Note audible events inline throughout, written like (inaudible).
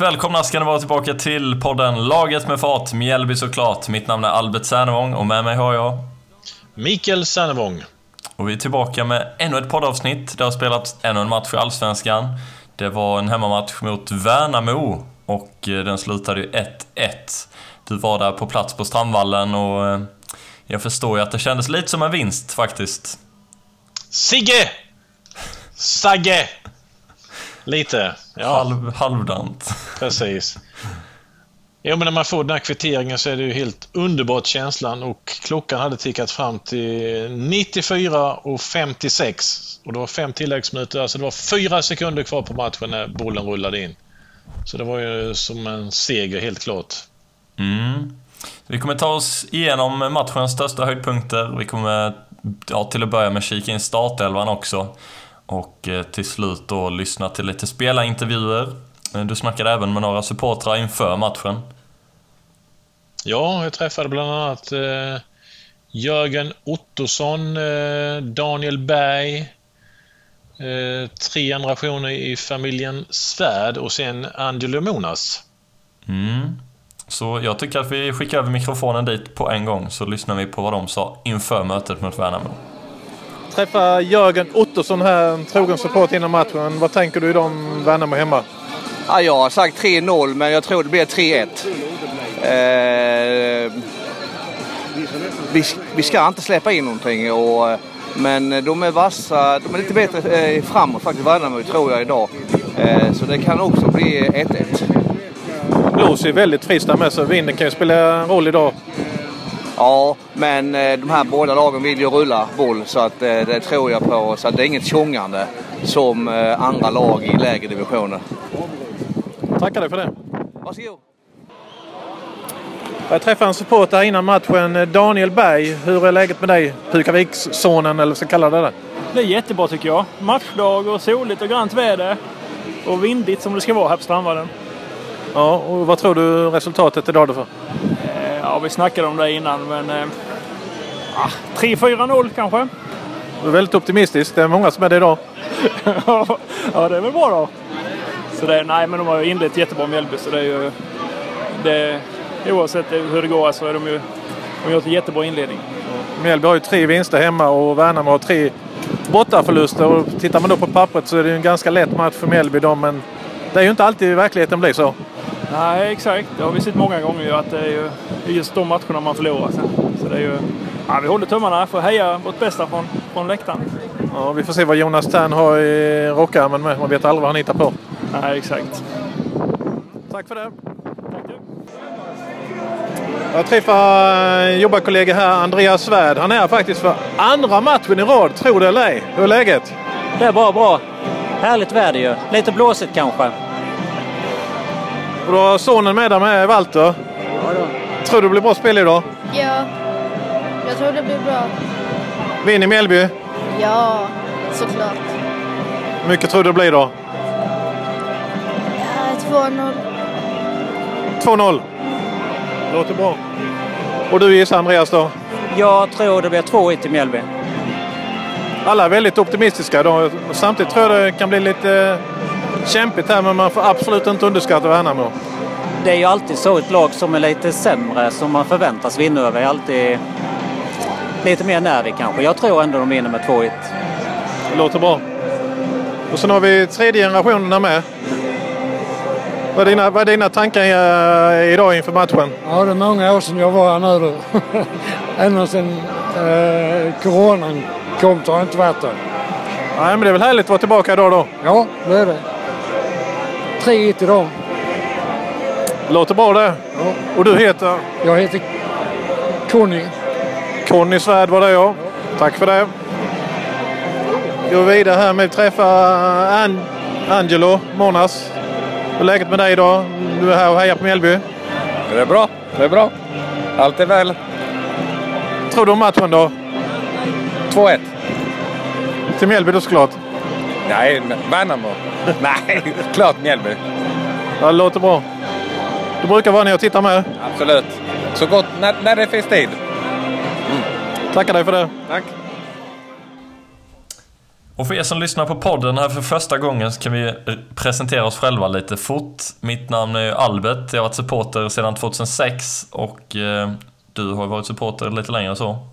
Varmt välkomna ska ni vara tillbaka till podden Laget med fart, Mjällby såklart. Mitt namn är Albert Sernevång och med mig har jag... Mikael Sernevång. Och vi är tillbaka med ännu ett poddavsnitt. Det har spelats ännu en match i Allsvenskan. Det var en hemmamatch mot Värnamo och eh, den slutade ju 1-1. Du var där på plats på Strandvallen och eh, jag förstår ju att det kändes lite som en vinst faktiskt. Sigge! Sagge! Lite. Ja, Halv, halvdant precis. Jo, men när man får den här kvitteringen så är det ju helt underbart känslan och klockan hade tickat fram till 94 och 56 och det var fem tilläggsminuter, alltså det var fyra sekunder kvar på matchen när bollen rullade in. Så det var ju som en seger helt klart. Mm. Vi kommer ta oss igenom matchens största höjdpunkter. Vi kommer ja, till att börja med kika in startelvan också. Och eh, till slut då lyssna till lite spelarintervjuer. Eh, Du snackade även med några supportrar inför matchen. Ja, jag träffade bland annat eh, Jörgen Ottosson, eh, Daniel Berg, eh, tre generationer i familjen Svärd och sen Angelo Monas. Mm. Så jag tycker att vi skickar över mikrofonen dit på en gång så lyssnar vi på vad de sa inför mötet mot Värnamo. Träffa Jörgen Ottosson här, en trogen support innan matchen. Vad tänker du idag om Värnamo hemma? Ja, jag har sagt 3-0 men jag tror det blir 3-1. Eh, vi, vi ska inte släppa in någonting och, men de är vassa, de är lite bättre eh, framåt faktiskt Värnamo tror jag idag. Eh, så det kan också bli 1-1. Blåser ju väldigt friskt där med så vinden kan ju spela roll idag. Ja, men eh, de här båda lagen vill ju rulla boll så att eh, det tror jag på. Så att det är inget tjongande som eh, andra lag i lägre divisioner. Tackar dig för det. Varsågod! Jag träffade en supporter innan matchen, Daniel Berg. Hur är läget med dig? Pukavikssonen eller vad ska kalla det? Där? Det är jättebra tycker jag. Matchdag och soligt och grant väder. Och vindigt som det ska vara här på Strandvallen. Ja, och vad tror du resultatet idag då för? Eh, Ja, vi snackade om det innan men... Eh, ah, 3-4-0 kanske? Du är väldigt optimistisk. Det är många som är det idag. (laughs) ja, det är väl bra då. Så det, nej, men de har ju inlett jättebra Mjällby så det är ju... Det, oavsett hur det går så är de ju... De har gjort en jättebra inledning. Mjällby har ju tre vinster hemma och Värnamo har tre bortaförluster. Och tittar man då på pappret så är det ju en ganska lätt match för Mjällby då, men det är ju inte alltid i verkligheten blir så. Nej, exakt. Det har vi sett många gånger ju att det är ju just de matcherna man förlorar sen. Så det är ju... Ja, vi håller tummarna för att heja vårt bästa från, från läktaren. Ja, vi får se vad Jonas Tern har i rockärmen med. Man vet aldrig vad han hittar på. Nej, exakt. Tack för det. Jag träffar en jobbarkollega här, Andreas Svärd. Han är här faktiskt för andra matchen i rad, tro det eller ej. Hur är läget? Det är bra, bra. Härligt väder ju. Lite blåsigt kanske. Och du har sonen med dig med, Walter. Ja, då. Tror du det blir bra spel idag? Ja, jag tror det blir bra. Vinner Mjällby? Ja, såklart. Hur mycket tror du det blir då? Ja, 2-0. 2-0. Låter bra. Och du gissar Andreas då? Jag tror det blir 2-1 till Mjällby. Alla är väldigt optimistiska. Då. Samtidigt tror jag det kan bli lite kämpigt här men man får absolut inte underskatta Värnamo. Det är ju alltid så ett lag som är lite sämre som man förväntas vinna över är alltid lite mer nervig kanske. Jag tror ändå de vinner med 2-1. Det låter bra. Och sen har vi tredje generationerna med. Vad är dina, vad är dina tankar eh, idag inför matchen? Ja, det är många år sedan jag var här nu. (laughs) Ända sedan eh, coronan kom så har jag inte varit där. Nej, men det är väl härligt att vara tillbaka idag då. Ja, det är det. 3-1 idag. Låter bra det. Ja. Och du heter? Jag heter Conny. Conny Svärd var det ja. Tack för det. Går vidare här med att träffa An Angelo Monas. Hur är läget med dig idag? Du är här och hejar på Mjällby. Det är bra. Det är bra. Allt är väl. Tror du om matchen då? 2-1. Till Mjällby då såklart. Nej, Värnamo. (laughs) Nej, klart Mjällby. Ja, det låter bra. Du brukar vara nere och titta med. Absolut. Så gott när, när det finns tid. Tackar dig för det. Tack. Och för er som lyssnar på podden här för första gången så kan vi presentera oss själva lite fort. Mitt namn är Albert, jag har varit supporter sedan 2006 och eh, du har varit supporter lite längre så.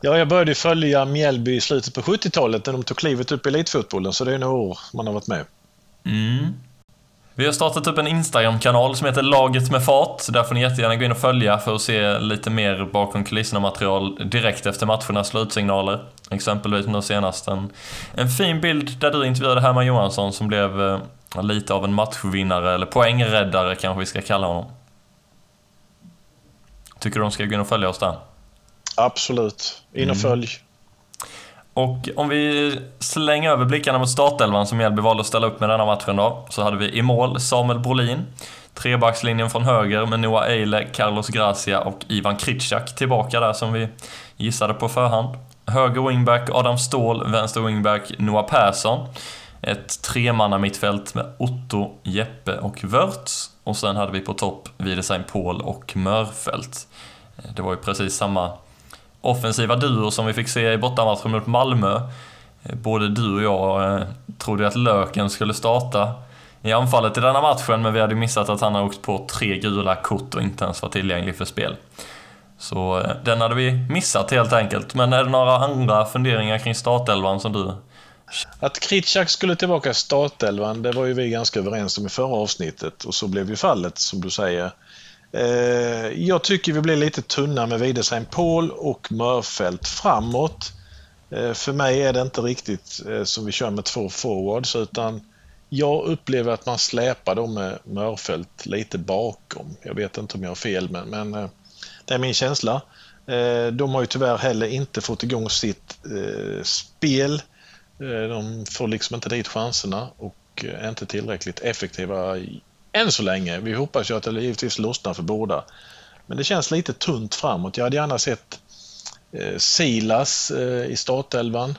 Ja, jag började följa Mjällby i slutet på 70-talet när de tog klivet upp i elitfotbollen, så det är några år man har varit med. Mm. Vi har startat upp en Instagram-kanal som heter Laget med fart. Där får ni jättegärna gå in och följa för att se lite mer bakom kulisserna-material direkt efter matchernas slutsignaler. Exempelvis nu senast en, en fin bild där du intervjuade Herman Johansson som blev eh, lite av en matchvinnare, eller poängräddare kanske vi ska kalla honom. Tycker du de ska gå in och följa oss där? Absolut. In och mm. Och om vi slänger över blickarna mot startelvan som Mjällby valde att ställa upp med denna matchen då, så hade vi i mål Samuel Brolin. Trebackslinjen från höger med Noah Eile, Carlos Gracia och Ivan Kritschak tillbaka där som vi gissade på förhand. Höger wingback Adam Ståhl, vänster wingback Noah Persson. Ett tremanna mittfält med Otto, Jeppe och Wörts. Och sen hade vi på topp Wiedersheim Paul och Mörfelt. Det var ju precis samma offensiva duor som vi fick se i bortamatchen mot Malmö. Eh, både du och jag eh, trodde att Löken skulle starta i anfallet i denna matchen, men vi hade missat att han har åkt på tre gula kort och inte ens var tillgänglig för spel. Så eh, den hade vi missat helt enkelt. Men är det några andra funderingar kring startelvan som du att Kritschak skulle tillbaka i startelvan, det var ju vi ganska överens om i förra avsnittet och så blev ju fallet som du säger. Eh, jag tycker vi blir lite tunna med Wiedesheim-Paul och Mörfält framåt. Eh, för mig är det inte riktigt eh, som vi kör med två forwards utan jag upplever att man släpar dem med Mörfält lite bakom. Jag vet inte om jag har fel men, men det är min känsla. De har ju tyvärr heller inte fått igång sitt spel. De får liksom inte dit chanserna och är inte tillräckligt effektiva än så länge. Vi hoppas ju att det givetvis lossnar för båda. Men det känns lite tunt framåt. Jag hade gärna sett eh, Silas eh, i startelvan.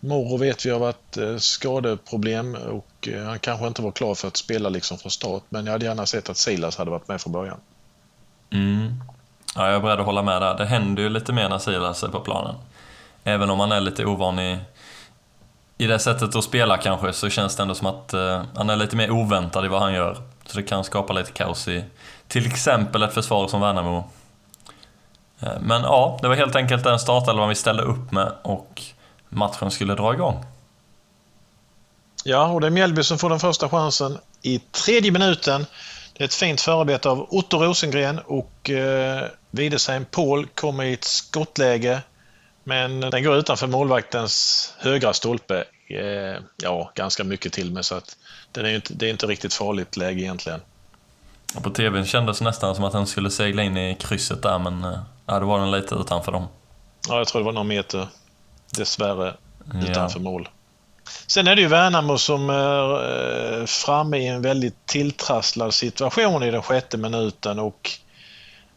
Moro vet vi har varit eh, skadeproblem och eh, han kanske inte var klar för att spela liksom från start. Men jag hade gärna sett att Silas hade varit med från början. Mm. Ja, jag är beredd att hålla med där. Det händer ju lite mer när Silas är på planen. Även om han är lite ovan i i det sättet att spela kanske så känns det ändå som att eh, han är lite mer oväntad i vad han gör. Så det kan skapa lite kaos i till exempel ett försvar som Värnamo. Eh, men ja, det var helt enkelt den startelvan vi ställde upp med och matchen skulle dra igång. Ja, och det är Mjällby som får den första chansen i tredje minuten. Det är ett fint förarbete av Otto Rosengren och eh, Widesheim Paul kommer i ett skottläge men den går utanför målvaktens högra stolpe. Eh, ja, ganska mycket till med så att den är inte, det är inte riktigt farligt läge egentligen. På TVn kändes det nästan som att den skulle segla in i krysset där men eh, ja, då var den lite utanför dem. Ja, jag tror det var någon meter dessvärre utanför ja. mål. Sen är det ju Värnamo som är eh, framme i en väldigt tilltrasslad situation i den sjätte minuten och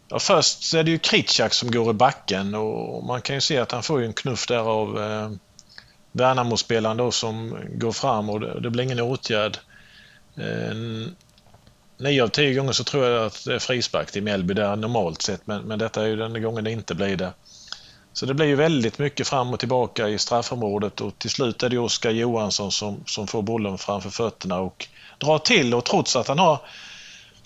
Ja, först så är det ju Kritschak som går i backen och man kan ju se att han får en knuff där av eh, Värnamo-spelaren då som går fram och det, det blir ingen åtgärd. Eh, nio av tio gånger så tror jag att det är frispark till Mjällby där normalt sett men, men detta är ju den gången det inte blir det. Så det blir ju väldigt mycket fram och tillbaka i straffområdet och till slut är det Oskar Johansson som, som får bollen framför fötterna och drar till och trots att han har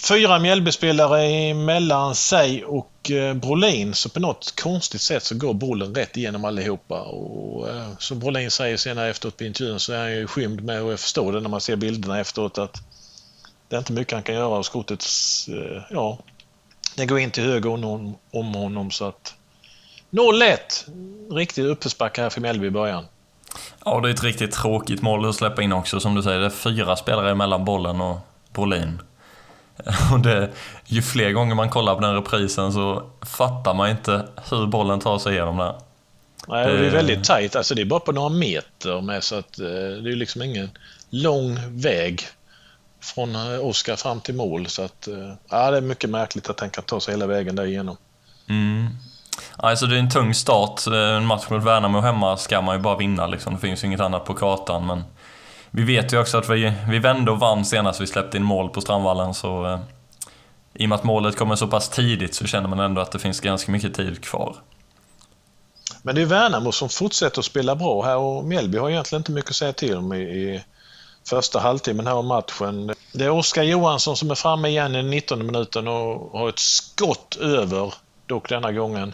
fyra Mjällbyspelare mellan sig och eh, Brolin så på något konstigt sätt så går bollen rätt igenom allihopa. Och, eh, som Brolin säger senare efteråt på intervjun så är han ju skymd med och jag förstår det när man ser bilderna efteråt att det är inte mycket han kan göra och skottet, eh, ja, det går in till höger om, om honom så att 0-1. Riktig uppförsbacke här för Mjällby i början. Ja, det är ett riktigt tråkigt mål att släppa in också som du säger. Det är fyra spelare mellan bollen och Brolin. (laughs) Och det, ju fler gånger man kollar på den reprisen så fattar man inte hur bollen tar sig igenom där. Nej, det, det är väldigt tajt. Alltså det är bara på några meter med så att eh, det är liksom ingen lång väg från eh, Oskar fram till mål. Så att, eh, ja, det är mycket märkligt att han kan ta sig hela vägen där igenom. Mm. Alltså det är en tung start. En match mot Värnamo hemma ska man ju bara vinna liksom. Det finns ju inget annat på kartan men vi vet ju också att vi, vi vände och vann senast vi släppte in mål på Strandvallen så eh, i och med att målet kommer så pass tidigt så känner man ändå att det finns ganska mycket tid kvar. Men det är Värnamo som fortsätter att spela bra här och Mjällby har egentligen inte mycket att säga till om i, i första halvtimmen här av matchen. Det är Oskar Johansson som är framme igen i 19 minuten och har ett skott över, dock denna gången.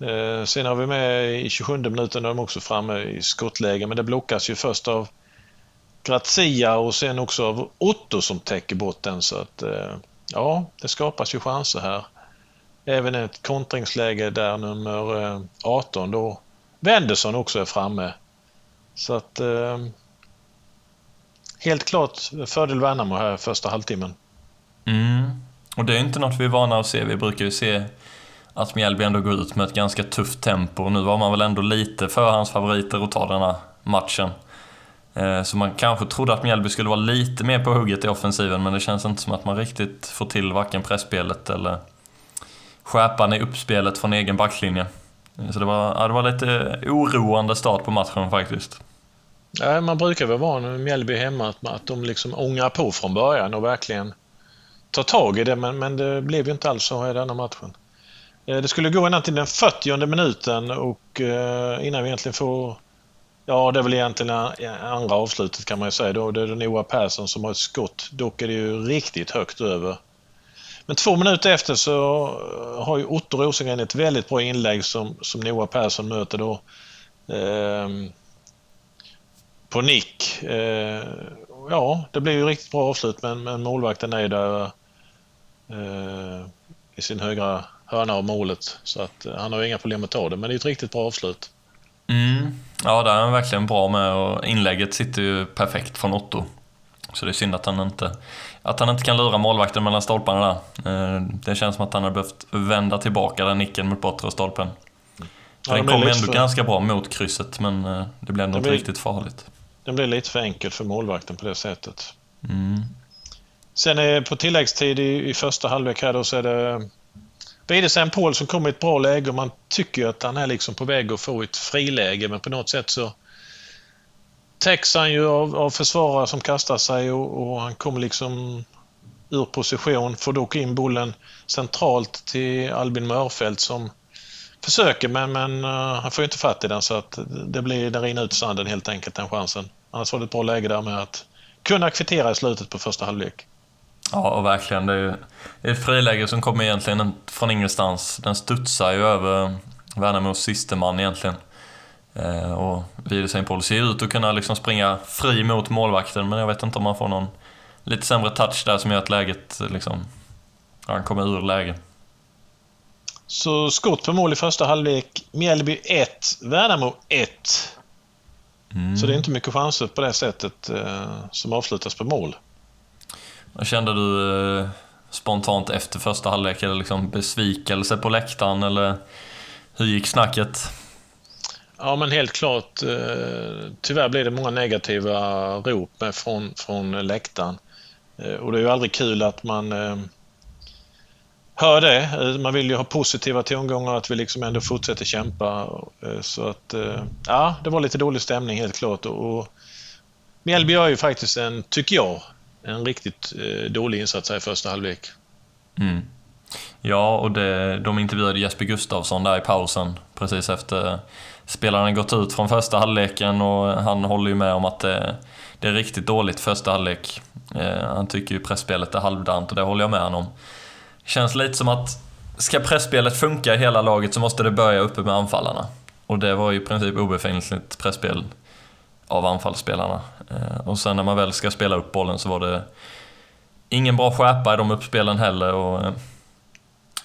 Eh, sen har vi med i 27 minuten, de också framme i skottläge, men det blockas ju först av Grazia och sen också av Otto som täcker bort den. Så att, eh, ja, det skapas ju chanser här. Även ett kontringsläge där nummer eh, 18 då Wendersson också är framme. Så att eh, helt klart fördel Värnamo här första halvtimmen. Mm. Och det är inte något vi är vana att se. Vi brukar ju se att Mjällby ändå går ut med ett ganska tufft tempo. Nu var man väl ändå lite förhandsfavoriter att ta den här matchen. Eh, så man kanske trodde att Mjällby skulle vara lite mer på hugget i offensiven, men det känns inte som att man riktigt får till varken pressspelet eller skärpan i uppspelet från egen backlinje. Eh, så det var, ja, det var lite eh, oroande start på matchen faktiskt. Ja, man brukar väl vara med Mjällby hemma att, att de liksom ångar på från början och verkligen tar tag i det, men, men det blev ju inte alls så i denna matchen. Det skulle gå ända till den 40 minuten och innan vi egentligen får Ja, det är väl egentligen eh, andra avslutet kan man ju säga. Då det är det Noah Persson som har ett skott. Dock är det ju riktigt högt över. Men två minuter efter så eh, har ju Otto Rosengren ett väldigt bra inlägg som, som Noah Persson möter då. Eh, på nick. Eh, ja, det blir ju riktigt bra avslut men, men målvakten är där eh, i sin högra hörna av målet. Så att eh, han har inga problem att ta det, men det är ett riktigt bra avslut. Mm. Ja, det är han verkligen bra med och inlägget sitter ju perfekt från Otto. Så det är synd att han inte, att han inte kan lura målvakten mellan stolparna där. Eh, det känns som att han har behövt vända tillbaka den nicken mot bortre stolpen. Ja, den kom ändå för... ganska bra mot krysset, men eh, det blev ändå inte riktigt farligt. Den blev lite för enkel för målvakten på det sättet. Mm. Sen är på tilläggstid i, i första halvlek här då så är det Widesen Paul som kommer i ett bra läge och man tycker att han är liksom på väg att få ett friläge men på något sätt så täcks han ju av, av försvarare som kastar sig och, och, han kommer liksom ur position, får dock in bollen centralt till Albin Mörfelt som försöker men, men uh, han får inte fatt i den så att det blir, den rinner ut sanden helt enkelt den chansen. Annars var det ett bra läge där med att kunna kvittera i slutet på första halvlek. Ja, och verkligen. Det är ett friläge som kommer egentligen från ingenstans. Den studsar ju över Värnamos siste man egentligen. Eh, och Paul ser ut att kunna liksom springa fri mot målvakten, men jag vet inte om man får någon lite sämre touch där som gör att läget liksom... Han kommer ur läge. Så skott på mål i första halvlek. Mjällby 1, Värnamo 1. Mm. Så det är inte mycket chanser på det sättet eh, som avslutas på mål. Vad kände du eh, spontant efter första halvlek? eller liksom besvikelse på läktaren eller hur gick snacket? Ja, men helt klart. Eh, tyvärr blev det många negativa rop med från, från läktaren. Eh, och det är ju aldrig kul att man hör det. Man vill ju ha positiva tongångar, att vi liksom ändå fortsätter kämpa. Så att, ja, det var lite dålig stämning helt klart. Och Mjällby gör ju faktiskt en, tycker jag, en riktigt eh, dålig insats här i första halvlek. Mm. Ja, och det, de intervjuade Jesper Gustavsson där i pausen precis efter spelarna gått ut från första halvleken och han håller ju med om att det, det är riktigt dåligt första halvlek. Eh, han tycker ju pressspelet är halvdant och det håller jag med honom om. Känns lite som att ska pressspelet funka i hela laget så måste det börja uppe med anfallarna. Och det var ju i princip obefintligt presspel av anfallsspelarna. Eh, och sen när man väl ska spela upp bollen så var det ingen bra skärpa i de uppspelen heller. Och eh,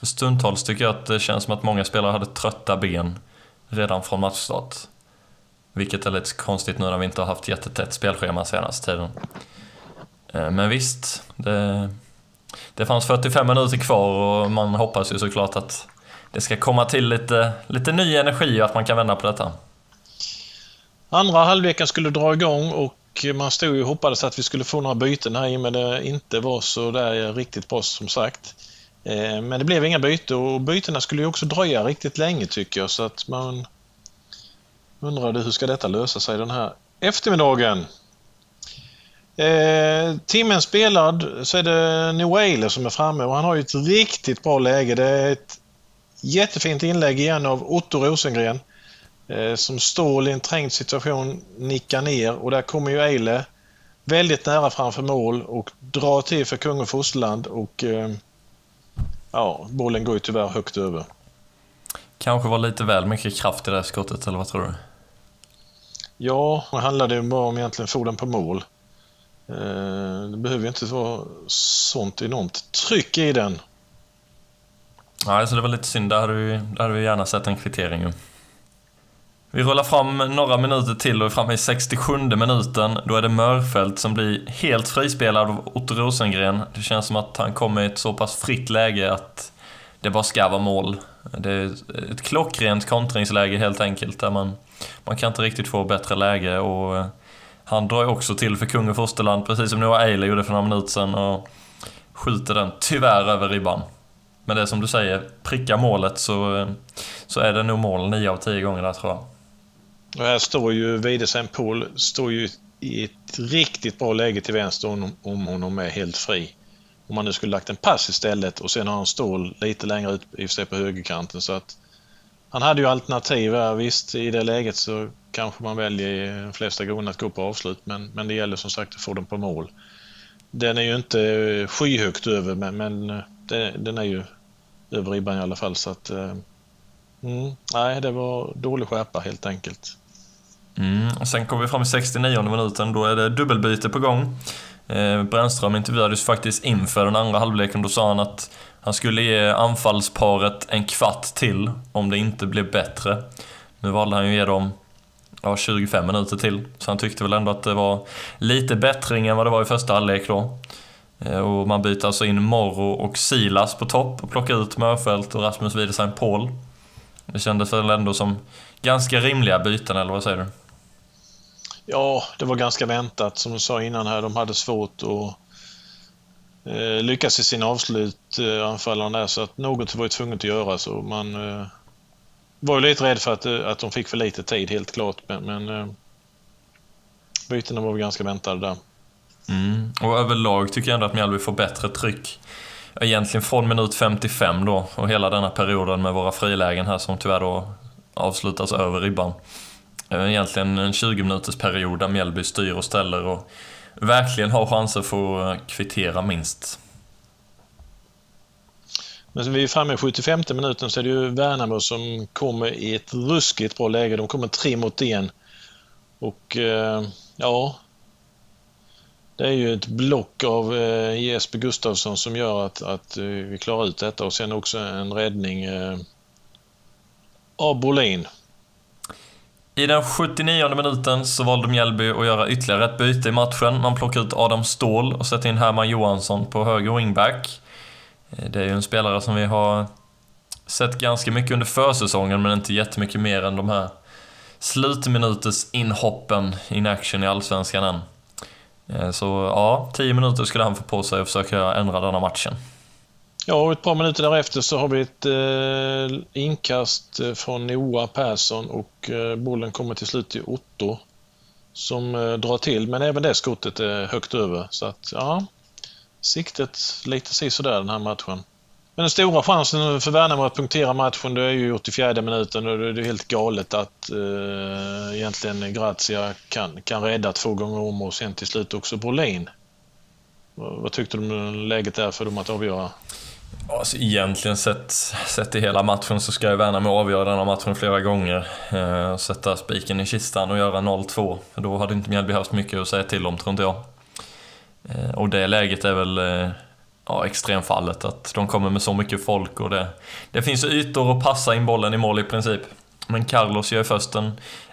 stundtals tycker jag att det känns som att många spelare hade trötta ben redan från matchstart. Vilket är lite konstigt nu när vi inte har haft jättetätt spelschema senaste tiden. Eh, men visst, det, det fanns 45 minuter kvar och man hoppas ju såklart att det ska komma till lite, lite ny energi och att man kan vända på detta. Andra halvleken skulle dra igång och man stod ju och hoppades att vi skulle få några byten här i och med det inte var så där riktigt bra som sagt. Eh, men det blev inga byten och bytena skulle ju också dröja riktigt länge tycker jag så att man undrade hur ska detta lösa sig den här eftermiddagen. Eh, timmen spelad så är det New som är framme och han har ju ett riktigt bra läge. Det är ett jättefint inlägg igen av Otto Rosengren. Eh, som Ståhl i en trängd situation nickar ner och där kommer ju Eile väldigt nära framför mål och drar till för kung och fosterland och eh, ja, bollen går ju tyvärr högt över. Kanske var lite väl mycket kraft i det här skottet, eller vad tror du? Ja, det handlade ju bara om egentligen få den på mål. Eh, det behöver ju inte vara sånt enormt tryck i den. Nej, så det var lite synd. Där hade vi, där hade vi gärna sett en kvittering ju. Vi rullar fram några minuter till och är framme i 67 minuten. Då är det Mörfält som blir helt frispelad av Otto Rosengren. Det känns som att han kommer i ett så pass fritt läge att det bara ska vara mål. Det är ett klockrent kontringsläge helt enkelt, där man, man kan inte riktigt få bättre läge och eh, han drar ju också till för kung och fosterland, precis som Noah Eiley gjorde för några minuter sedan och skjuter den tyvärr över ribban. Men det är som du säger, pricka målet så, eh, så är det nog mål 9 av 10 gånger där tror jag. Och här står ju Widesen Pool står ju i ett riktigt bra läge till vänster om, om honom är helt fri. Om man nu skulle lagt en pass istället och sen har han stål lite längre ut i sig på högerkanten så att han hade ju alternativ här. Visst, i det läget så kanske man väljer de flesta gånger att gå på avslut men, men det gäller som sagt att få dem på mål. Den är ju inte skyhögt över men, men det, den är ju över ribban i alla fall så att eh, mm, nej, det var dålig skärpa helt enkelt. Mm. Och sen kommer vi fram i 69 minuten, då är det dubbelbyte på gång. Eh, Brännström intervjuades faktiskt inför den andra halvleken. Då sa han att han skulle ge anfallsparet en kvart till om det inte blev bättre. Nu valde han ju ge dem ja, 25 minuter till, så han tyckte väl ändå att det var lite bättring än vad det var i första halvlek då. Eh, och man byter alltså in Morro och Silas på topp och plockar ut Mörfält och Rasmus Wiedesheim-Paul Det kändes väl ändå som ganska rimliga byten, eller vad säger du? Ja, det var ganska väntat. Som du sa innan här, de hade svårt att eh, lyckas i sina avslut, eh, anfallarna där, så att något var ju tvunget att göra. Så man eh, var ju lite rädd för att, eh, att de fick för lite tid, helt klart. Men, men eh, bytena var väl ganska väntade där. Mm. Och överlag tycker jag ändå att Mjällby får bättre tryck. Eh, egentligen från minut 55 då och hela denna perioden med våra frilägen här som tyvärr då avslutas över ribban. Eh, egentligen en 20 minuters period där Mjällby styr och ställer och verkligen har chanser för att eh, kvittera minst. Men vi är framme i 75 minuten så är det ju Värnamo som kommer i ett ruskigt bra läge. De kommer tre mot en. Och eh, ja, det är ju ett block av Jesper Gustafsson som gör att, att vi klarar ut detta och sen också en räddning av Bolin. I den 79 minuten så valde Mjällby att göra ytterligare ett byte i matchen. Man plockar ut Adam Ståhl och sätter in Herman Johansson på höger wingback. Eh, det är ju en spelare som vi har sett ganska mycket under försäsongen, men inte jättemycket mer än de här slutminuters inhoppen in action i Allsvenskan än. Eh, så ja, 10 minuter skulle han få på sig att försöka ändra denna matchen. Ja, och ett par minuter därefter så har vi ett eh, inkast eh, från Noah Persson och eh, bollen kommer till slut till Otto som eh, drar till, men även det skottet är högt över. Så att, ja, siktet lite sisådär den här matchen. Men den stora chansen för Värnamo att punktera matchen det är ju 84 minuten och det är helt galet att eh, egentligen Grazia kan, kan rädda två gånger om och sen till slut också Brolin. Vad tyckte du om läget där för dem att avgöra? Alltså, egentligen sett, sett i hela matchen så ska ju Värnamo avgöra denna matchen flera gånger. Eh, sätta spiken i kistan och göra 0-2. Då hade inte Mjällby haft mycket att säga till om, tror inte jag. Eh, och det läget är väl eh, ja, extremfallet, att de kommer med så mycket folk och det, det finns ytor att passa in bollen i mål i princip. Men Carlos gör först en,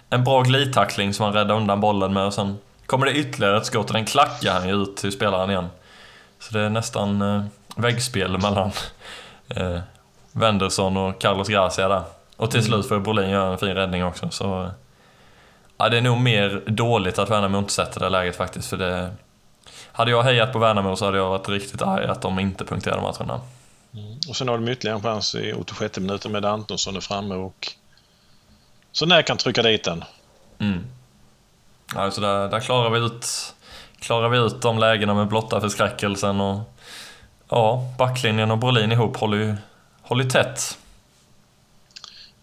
en bra glidtackling som han räddar undan bollen med och sen kommer det ytterligare ett skott och den klackar han ju ut till spelaren igen. Så det är nästan eh, väggspel mellan eh, Wendersson och Carlos Gracia där. Och till mm. slut får Brolin göra en fin räddning också. Så, ja, det är nog mer dåligt att Värnamo inte sätter det läget faktiskt. För det, hade jag hejat på Värnamo så hade jag varit riktigt arg att de inte punkterade matcherna. Mm. Och sen har de ytterligare en chans i 86 minuten med Antonsson är framme och så när kan trycka dit den. Mm. Alltså där, där klarar vi ut klarar vi ut de lägena med blotta förskräckelsen och ja, backlinjen och Brolin ihop håller ju, håller tätt.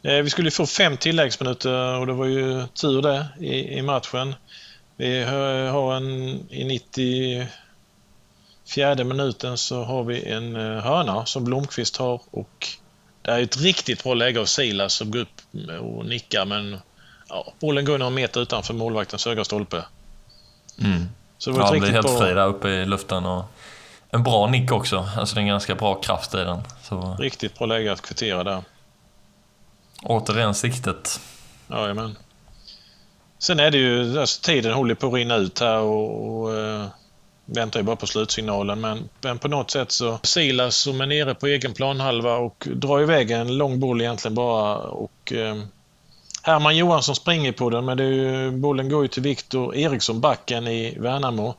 Eh, vi skulle få fem tilläggsminuter och det var ju tur det i, i matchen. Vi har en i 94 minuten så har vi en eh, hörna som Blomqvist har och det är ett riktigt bra läge av Silas som går upp och nickar men ja, bollen går några meter utanför målvaktens högra stolpe. Mm. Så det var ja, han blir helt bra... fri där uppe i luften och en bra nick också. Alltså det är en ganska bra kraft i den. Så... Riktigt bra läge att kvittera där. Återigen siktet. Jajamän. Sen är det ju, alltså, tiden håller på att rinna ut här och, och uh, väntar ju bara på slutsignalen. Men, men på något sätt så Silas som är nere på egen planhalva och drar iväg en lång boll egentligen bara. Och uh, Herman Johansson springer på den men det är ju, bollen går ju till Viktor Eriksson, backen i Värnamo.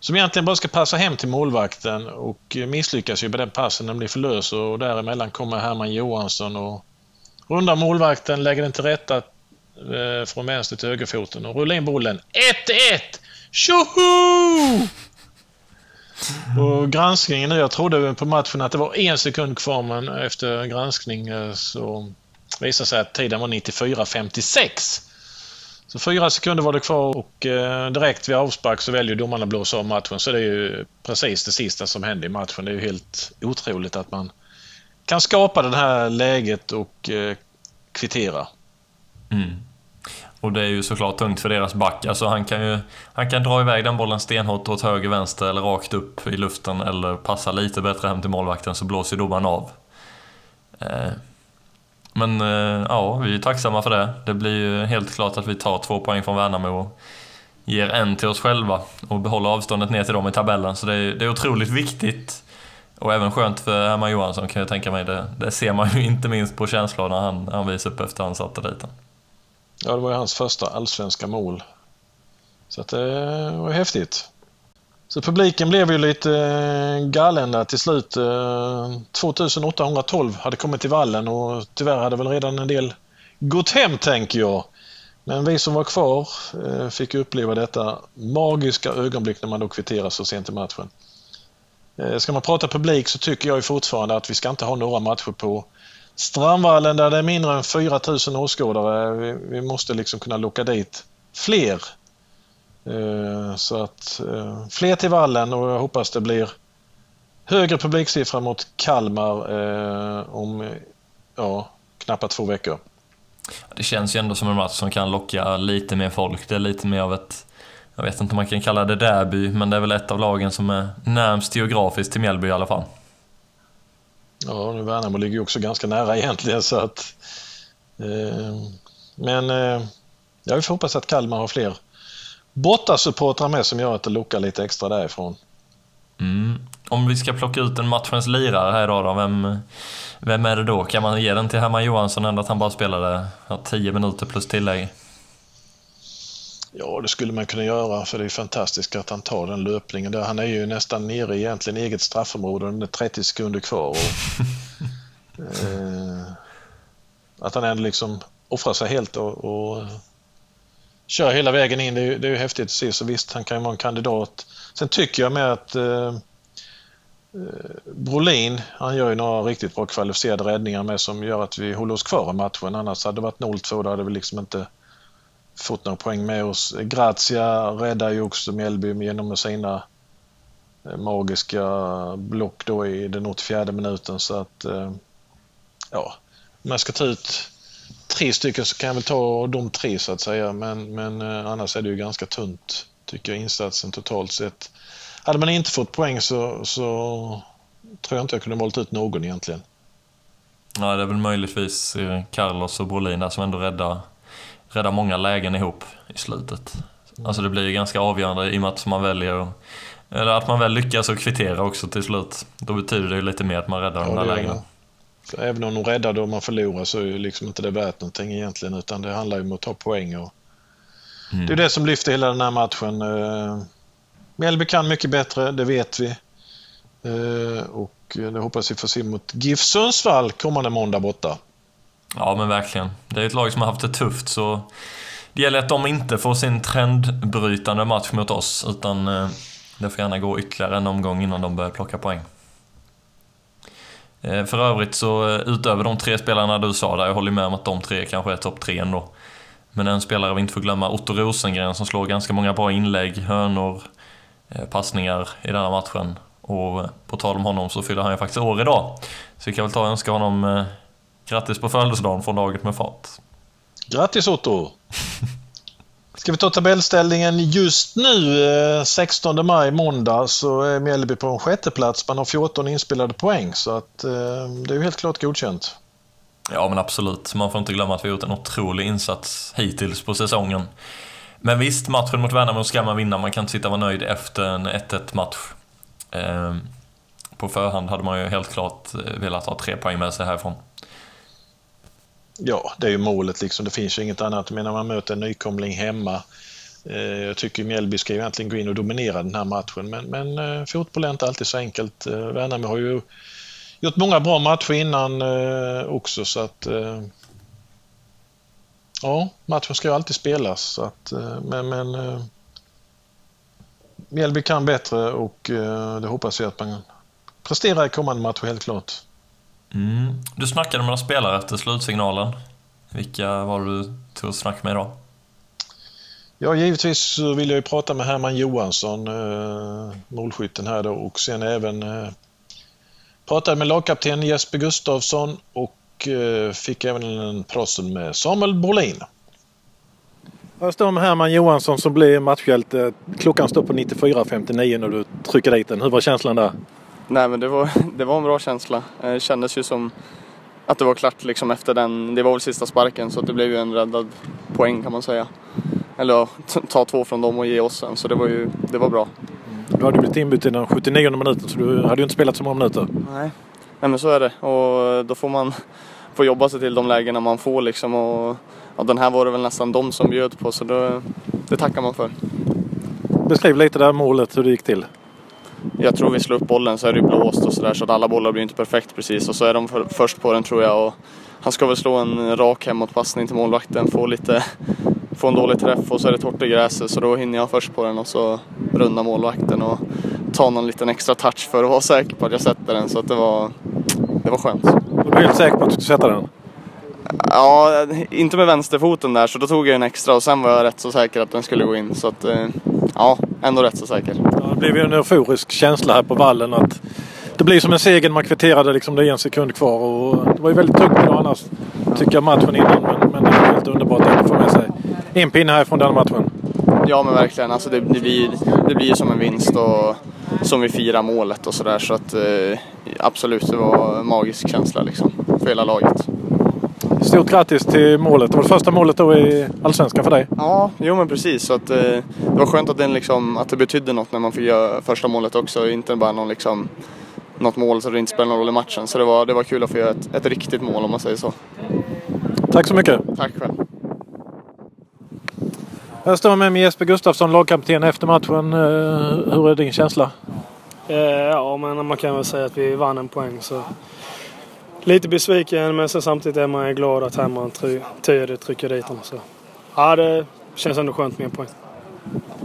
Som egentligen bara ska passa hem till målvakten och misslyckas ju med den passen. Den blir för lös och däremellan kommer Herman Johansson och rundar målvakten, lägger den till rätta eh, från vänster till högerfoten och rullar in bollen. 1-1! Tjoho! Och granskningen nu, jag trodde på matchen att det var en sekund kvar men efter granskning så visade sig att tiden var 94.56. Så fyra sekunder var det kvar och eh, direkt vid avspark så väljer domarna att blåsa av matchen. Så det är ju precis det sista som hände i matchen. Det är ju helt otroligt att man kan skapa det här läget och eh, kvittera. Mm. Och det är ju såklart tungt för deras back. Alltså han kan ju han kan dra iväg den bollen stenhårt åt höger, vänster eller rakt upp i luften eller passa lite bättre hem till målvakten så blåser domaren av. Eh, men eh, ja, vi är tacksamma för det. Det blir ju helt klart att vi tar två poäng från Värnamo och ger en till oss själva och behåller avståndet ner till dem i tabellen. Så det är, det är otroligt viktigt. Och även skönt för Herman Johansson kan jag tänka mig. Det, det ser man ju inte minst på känslor när han, han visar upp efter han satte dit den. Ja, det var ju hans första allsvenska mål. Så att det var häftigt. Så publiken blev ju lite eh, galen där till slut. Eh, 2812 hade kommit till vallen och tyvärr hade väl redan en del gått hem tänker jag. Men vi som var kvar eh, fick uppleva detta magiska ögonblick när man då kvitterar så sent i matchen. Ska man prata publik så tycker jag fortfarande att vi ska inte ha några matcher på Strandvallen där det är mindre än 4000 åskådare. Vi måste liksom kunna locka dit fler så att eh, fler till vallen och jag hoppas det blir högre publiksiffra mot Kalmar eh, om ja, knappt två veckor. Det känns ju ändå som en match som kan locka lite mer folk. Det är lite mer av ett, jag vet inte om man kan kalla det derby, men det är väl ett av lagen som är närmst geografiskt till Mjällby i alla fall. Ja, nu Värnamo ligger ju också ganska nära egentligen så att... Eh, men eh, jag får hoppas att Kalmar har fler bortasupportrar med som gör att det lockar lite extra därifrån. Mm. Om vi ska plocka ut en matchens lirare här idag då, vem, vem är det då? Kan man ge den till Herman Johansson ändå att han bara spelade 10 minuter plus tillägg? Ja, det skulle man kunna göra för det är fantastiskt att han tar den löpningen. Där. Han är ju nästan nere i egentligen eget straffområde och det är 30 sekunder kvar. Och, (laughs) eh, att han ändå liksom offrar sig helt och, och kör hela vägen in. Det är, det är ju häftigt att se. Så visst, han kan ju vara en kandidat. Sen tycker jag med att eh, eh, Brolin, han gör ju några riktigt bra kvalificerade räddningar med som gör att vi håller oss kvar i matchen. Annars hade det varit 0-2, då hade vi liksom inte fått några poäng med oss. Grazia räddar ju också Mjällby genom sina eh, magiska block då i den 84 minuten så att eh, ja, om jag ska ta ut tre stycken så kan jag väl ta de tre så att säga. Men, men eh, annars är det ju ganska tunt tycker jag insatsen totalt sett. Hade man inte fått poäng så, så tror jag inte jag kunde valt ut någon egentligen. Ja, det är väl möjligtvis eh, Carlos och Brolin som ändå räddar, räddar många lägen ihop i slutet. Alltså det blir ju ganska avgörande i och med att man väljer eller att man väl lyckas och kvittera också till slut. Då betyder det ju lite mer att man räddar ja, de där lägena. För även om de räddar och man förlorar så är ju liksom inte det värt någonting egentligen utan det handlar ju om att ta poäng. Och mm. Det är det som lyfter hela den här matchen. Eh, Mjällby kan mycket bättre, det vet vi. Eh, och det hoppas vi får se mot GIF Sundsvall kommande måndag borta. Ja men verkligen. Det är ett lag som har haft det tufft så det gäller att de inte får sin trendbrytande match mot oss utan eh, det får gärna gå ytterligare en omgång innan de börjar plocka poäng. Eh, För övrigt så eh, utöver de tre spelarna du sa där, jag håller med om att de tre kanske är topp tre ändå. Men en spelare vi inte får glömma, Otto Rosengren som slår ganska många bra inlägg, hörnor, eh, passningar i den här matchen. Och på tal om honom så fyller han ju faktiskt år idag. Så vi kan väl ta och önska honom grattis på födelsedagen från Laget med fart. Grattis Otto! (laughs) Ska vi ta tabellställningen just nu, eh, 16 maj, måndag, så är Mjällby på en sjätte plats. Man har 14 inspelade poäng, så att eh, det är ju helt klart godkänt. Ja men absolut, man får inte glömma att vi har gjort en otrolig insats hittills på säsongen. Men visst, matchen mot Värnamo ska man vinna, man kan inte sitta och vara nöjd efter en 1-1 match. Eh, på förhand hade man ju helt klart velat ha tre poäng med sig härifrån. Ja, det är ju målet liksom. Det finns ju inget annat. Men när man möter en nykomling hemma. Eh, Jag tycker Mjällby ska ju egentligen gå in och dominera den här matchen, men, men eh, fotboll är inte alltid så enkelt. Eh, Värnamo har ju gjort många bra matcher innan eh, också, så att... Eh, ja, matchen ska ju alltid spelas, så att, eh, men... men eh, Mjällby kan bättre och eh, det hoppas jag att man presterar i kommande matcher, helt klart. Mm. Du snackade med några spelare efter slutsignalen. Vilka var du tog snack med idag? Ja, givetvis så vill jag ju prata med Herman Johansson, eh, målskytten här då, och sen även eh, pratade med lagkapten Jesper Gustafsson och eh, fick även en prassel med Samuel Brolin. Jag står med Herman Johansson som blir matchhjälte. Klockan står på 94.59 när du trycker dit den. Hur var känslan där? Nej men det var, (laughs) det var en bra känsla. Eh, Det kändes ju som att det var klart liksom efter den, det var väl sista sparken så det blev ju en räddad poäng kan man säga. Eller ja, ta två från dem och ge oss en så det var ju, det var bra. Du hade blivit inbytt i den 79 minuten så du hade ju inte spelat så många minuter. Nej. Nej men så är det och då får man (laughs) få jobba sig till de lägena man får liksom och ja, den här var det väl nästan de som bjöd på så då, det tackar man för. Beskriv lite det här målet, hur det gick till. Jag tror vi slår upp bollen så är det ju blåst och sådär så att alla bollar blir inte perfekt precis och så är de för, först på den tror jag och han ska väl slå en rak hemåtpassning till målvakten, få lite få en dålig träff och så är det torrt i gräset så då hinner jag först på den och så runda målvakten och ta någon liten extra touch för att vara säker på att jag sätter den så att det var, det var skönt. Du var helt säker på att du skulle sätta den? Ja, inte med vänsterfoten där så då tog jag en extra och sen var jag rätt så säker att den skulle gå in så att eh, ja, ändå rätt så säker. Ja, det blev ju en euforisk känsla här på vallen att det blir som en seger man kvitterade liksom det är en sekund kvar och det var ju väldigt tungt idag annars tycker jag matchen innan men, men det är helt underbart att få med sig en pinne härifrån den matchen. Ja men verkligen, alltså det, det, blir, det blir som en vinst och som vi firar målet och sådär så att eh, absolut det var en magisk känsla liksom för hela laget. Stort grattis till målet. Det var det första målet då i Allsvenskan för dig. Ja, jo men precis. Så att, eh, det var skönt att, den liksom, att det betydde något när man fick göra första målet också. Inte bara någon, liksom, något mål så det inte spelar någon roll i matchen. Så det var, det var kul att få göra ett, ett riktigt mål om man säger så. Tack så mycket. Tack själv. Jag står med mig Jesper Gustafsson, lagkapten efter matchen. Eh, Hur är din känsla? Eh, ja, men man kan väl säga att vi vann en poäng. Så lite besviken, men sen samtidigt är man glad att try- tydligt trycker dit dem. Så. Ja, det känns ändå skönt med en poäng.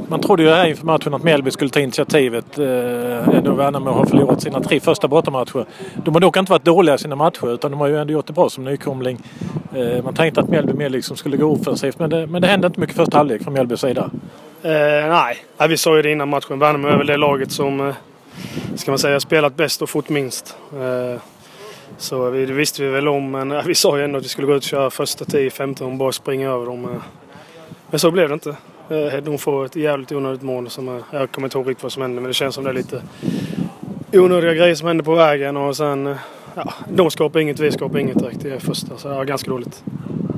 Man trodde ju här inför matchen att Mjällby skulle ta initiativet. Eh, ändå Värnamo har förlorat sina tre första bortamatcher. De har dock inte varit dåliga i sina matcher utan de har ju ändå gjort det bra som nykomling. Eh, man tänkte att Mjällby mer liksom skulle gå offensivt men det, men det hände inte mycket första halvlek från Mjällbys sida. Eh, nej. nej, vi sa ju det innan matchen. Värnamo är väl det laget som eh, ska man säga, spelat bäst och fått minst. Så vi, det visste vi väl om, men (laughs) vi sa ju ändå att vi skulle gå ut och köra första 10-15 och bara springa över dem. Men så blev det inte. Eh, de får ett jävligt onödigt mål. Som, eh, jag kommer inte ihåg riktigt vad som hände, men det känns som det är lite onödiga grejer som hände på vägen. Och sen, eh, ja, de skapar inget, vi skapar inget direkt i första. Så ja, ganska dåligt.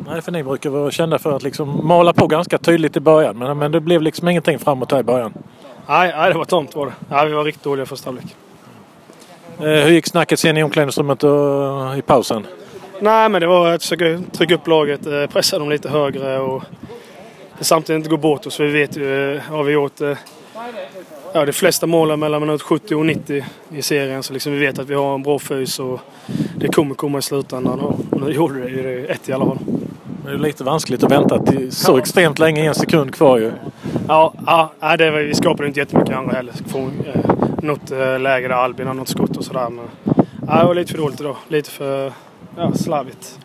Nej, för ni brukar vara kända för att liksom mala på ganska tydligt i början men, men det blev liksom ingenting framåt här i början. Nej, nej det var tomt var det. Ja, vi var riktigt dåliga första halvlek. Eh, hur gick snacket sen i omklädningsrummet och eh, i pausen? Nej, men det var att försöka trycka upp laget, eh, pressa dem lite högre och samtidigt inte gå bort oss. Vi vet ju, har vi gjort ja, de flesta målen mellan minut 70 och 90 i serien. Så liksom vi vet att vi har en bra fys och det kommer komma i slutändan. Och nu gjorde det ju det ett i alla fall. Det är lite vanskligt att vänta till så extremt länge, en sekund kvar ju. Ja, ja det var, vi skapade inte jättemycket andra heller. Få, eh, något eh, läge där Albin har något skott och sådär. Men Ja, det var lite för dåligt idag. Lite för ja, slarvigt.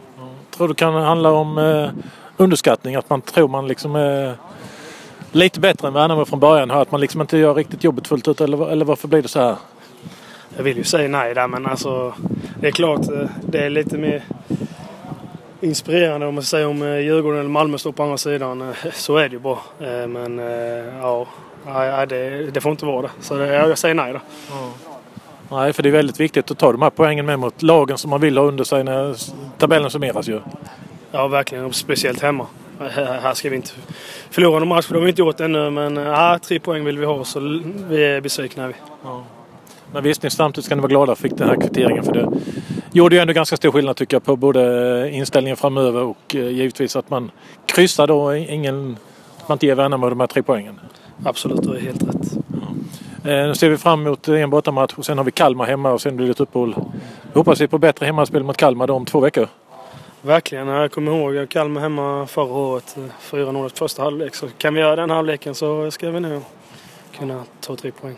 Tror du kan handla om eh, underskattning? Att man tror man liksom är lite bättre än Värnamo från början? Att man liksom inte gör riktigt jobbet fullt ut? Eller, eller varför blir det så här? Jag vill ju säga nej där men alltså det är klart eh, det är lite mer inspirerande om man säger om eh, Djurgården eller Malmö står på andra sidan. Eh, Så är det ju bara. Eh, Men ja, nej, det, det får inte vara det. Så det, jag säger nej då. Nej, för det är väldigt viktigt att ta de här poängen med mot lagen som man vill ha under sig när tabellen summeras ju. Ja, verkligen. Speciellt hemma. Här ska vi inte förlora någon match, för det har vi inte gjort ännu. Men ja, tre poäng vill vi ha, så vi är besvikna. Vi. Men visst, ni samtidigt ska ni vara glada fick den här kvitteringen för det gjorde ju ändå ganska stor skillnad tycker jag på både inställningen framöver och eh, givetvis att man kryssar då ingen, att man inte ger Värnamo de här tre poängen. Absolut, du är helt rätt. Eh, Nu ser vi fram emot en bortamatch och sen har vi Kalmar hemma och sen blir det ett uppehåll. Hoppas vi på bättre hemmaspel mot Kalmar då om två veckor. Verkligen. Jag kommer ihåg Kalmar hemma förra året. 4-0 i första halvlek. Så kan vi göra den halvleken så ska vi nu kunna ta tre poäng.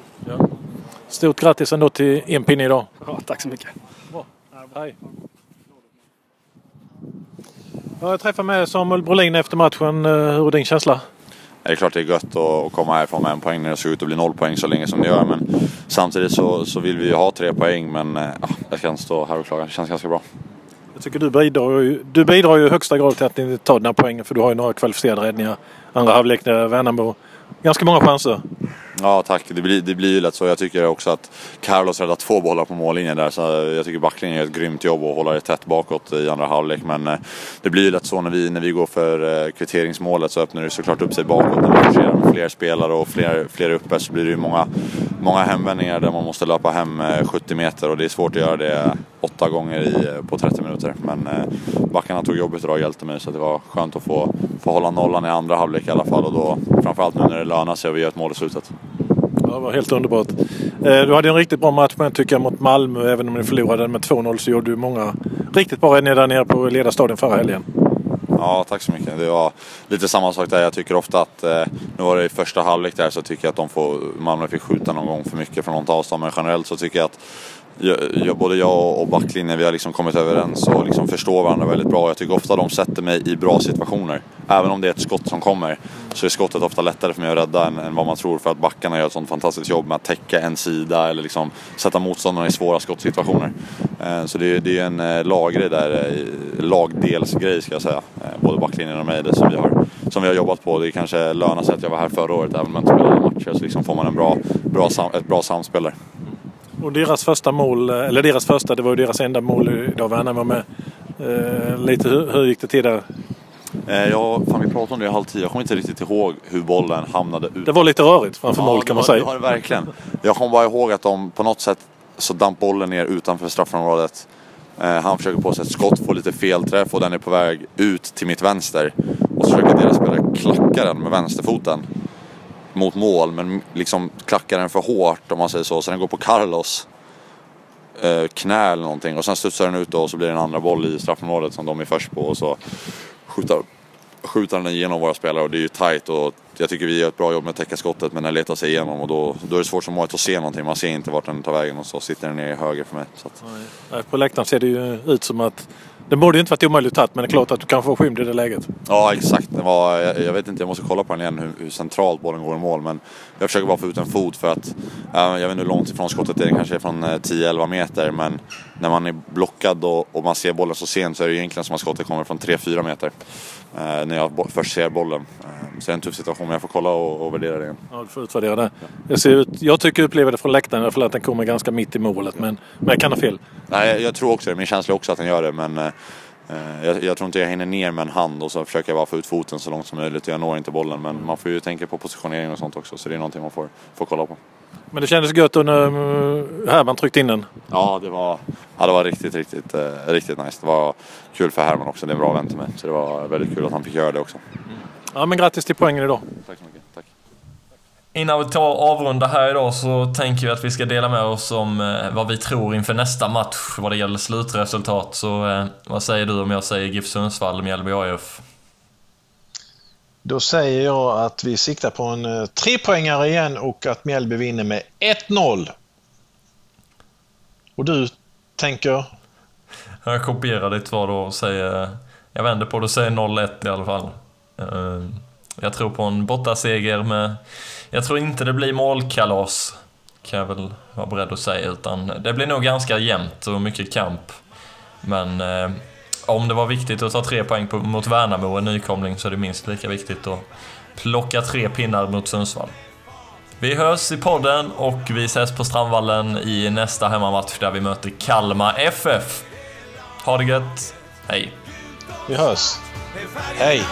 Stort grattis ändå till en pinne idag. Ja, tack så mycket. Hej. Ja, Jag träffade med Samuel Brolin efter matchen. Eh, Hur är din känsla? Det är klart det är gött att, komma härifrån med en poäng när det ser ut att bli noll poäng så länge som det gör. Men samtidigt så, så vill vi ju ha tre poäng men eh, ja, jag ska inte stå här och klaga. Det känns ganska bra. Jag tycker du bidrar ju, du bidrar ju i högsta grad till att ni tar den här poängen för du har ju några kvalificerade räddningar. Andra halvlek när Värnamo. Ganska många chanser. Ja tack, det blir, det blir ju lätt så. Jag tycker också att Carlos räddar två bollar på mållinjen där. Så jag tycker backlinjen gör ett grymt jobb och håller det tätt bakåt i andra halvlek. Men eh, det blir ju lätt så när vi, när vi går för eh, kvitteringsmålet så öppnar det såklart upp sig bakåt. När vi forcerar med fler spelare och fler, fler uppe så blir det ju många, många hemvändningar där man måste löpa hem eh, 70 meter och det är svårt att göra det åtta gånger i, på 30 minuter. Men backarna tog jobbet idag och hjälpte mig så det var skönt att få, få hålla nollan i andra halvlek i alla fall och då framförallt nu när det lönar sig och vi gör ett mål i slutet. Det var helt underbart. Eh, du hade en riktigt bra match men tycker jag mot Malmö. Även om ni förlorade med 2-0 så gjorde du många riktigt bra räddningar där nere på ledarstadion förra helgen. Ja, tack så mycket. Det var lite samma sak där. Jag tycker ofta att, eh, nu var det i första halvlek där, så tycker jag att de får, Malmö fick skjuta någon gång för mycket från något avstånd. Men generellt så tycker jag att jag, jag, både jag och backlinjen, vi har liksom kommit överens och liksom förstår varandra väldigt bra. Jag tycker ofta de sätter mig i bra situationer. Även om det är ett skott som kommer så är skottet ofta lättare för mig att rädda än, än vad man tror. För att backarna gör ett sånt fantastiskt jobb med att täcka en sida eller liksom sätta motståndarna i svåra skottsituationer. Eh, så det, är- det är en eh, laggrej där, eh, lagdelsgrej ska jag säga. Både backlinjen och mig, det som vi har, som vi har jobbat på. Det kanske lönar sig att jag var här förra året även om jag inte spelade matcher. Så liksom får man en bra, bra, ett bra samspel där. Och deras första mål, eh, eller deras första, det var ju deras enda mål idag. Värnamo med. Eh, lite hur, hur gick det till där? Eh, ja, fan vi pratade om det i halv tio. Jag kommer inte riktigt ihåg hur bollen hamnade ut. Det var lite rörigt framför mål det kan man var- säga. Det var det verkligen. Jag kommer bara ihåg att de på något sätt så damp bollen ner utanför straffområdet. Eh, han försöker på sig ett skott, får lite felträff och den är på väg ut till mitt vänster. Och så försöker deras spelare klacka den med vänsterfoten mot mål, men liksom klackar den för hårt om man säger så. Så den går på Carlos eh, knä eller någonting och sen studsar den ut då och så blir det en andra boll i straffområdet som de är först på och så skjuter, skjuter den igenom våra spelare och det är ju tight och jag tycker vi gör ett bra jobb med att täcka skottet men den letar sig igenom och då, då är det svårt som målet att se någonting. Man ser inte vart den tar vägen och så sitter den ner i höger för mig. Så att, På läktaren ser det ju ut som att det borde ju inte varit omöjligt att men det är klart att du kan få skymd i det läget. Ja exakt, det var, jag, jag vet inte, jag måste kolla på den igen hur, hur centralt bollen går i mål men jag försöker bara få ut en fot för att äh, jag vet inte hur långt ifrån skottet det är, kanske från eh, 10-11 meter men när man är blockad och, och man ser bollen så sent så är det egentligen som att skottet kommer från 3-4 meter när jag först ser bollen. Eh, så det är en tuff situation men jag får kolla och, och värdera det igen. Ja, du får utvärdera det. Jag, ser ut, jag tycker upplever det från läktaren i alla fall att den kommer ganska mitt i målet men, men jag kan ha fel. Nej, jag, jag tror också det. Min känsla är också att den gör det. Men eh, eh, jag, jag tror inte jag hinner ner med en hand och så försöker jag bara få ut foten så långt som möjligt. Jag når inte bollen. Men man får ju tänka på positionering och sånt också. Så det är någonting man får, får kolla på. Men det kändes gött när uh, Herman tryckte in den. Ja, det var, ja, det var riktigt, riktigt, eh, riktigt nice. Det var kul för Herman också. Det är en bra vän till mig. Så det var väldigt kul att han fick göra det också. Ja men grattis till poängen idag. Tack så mycket. Tack. Innan vi tar avrunda här idag så tänker vi att vi ska dela med oss om eh, vad vi tror inför nästa match vad det gäller slutresultat. Så eh, vad säger du om jag säger GIF Sundsvall, Mjällby AIF? Då säger jag att vi siktar på en eh, trepoängare igen och att Mjällby vinner med 1-0. Och du tänker... Jag kopierar ditt svar då och säger... Jag vänder på det och säger 0-1 i alla fall. Eh, jag tror på en bortaseger med... Jag tror inte det blir målkalas, kan jag väl vara beredd att säga, utan det blir nog ganska jämnt och mycket kamp. Men eh, om det var viktigt att ta tre poäng på, mot Värnamo, en nykomling, så är det minst lika viktigt att plocka tre pinnar mot Sundsvall. Vi hörs i podden och vi ses på Strandvallen i nästa hemmamatch där vi möter Kalmar FF. Ha det gött. Hej. Vi hörs. Hej.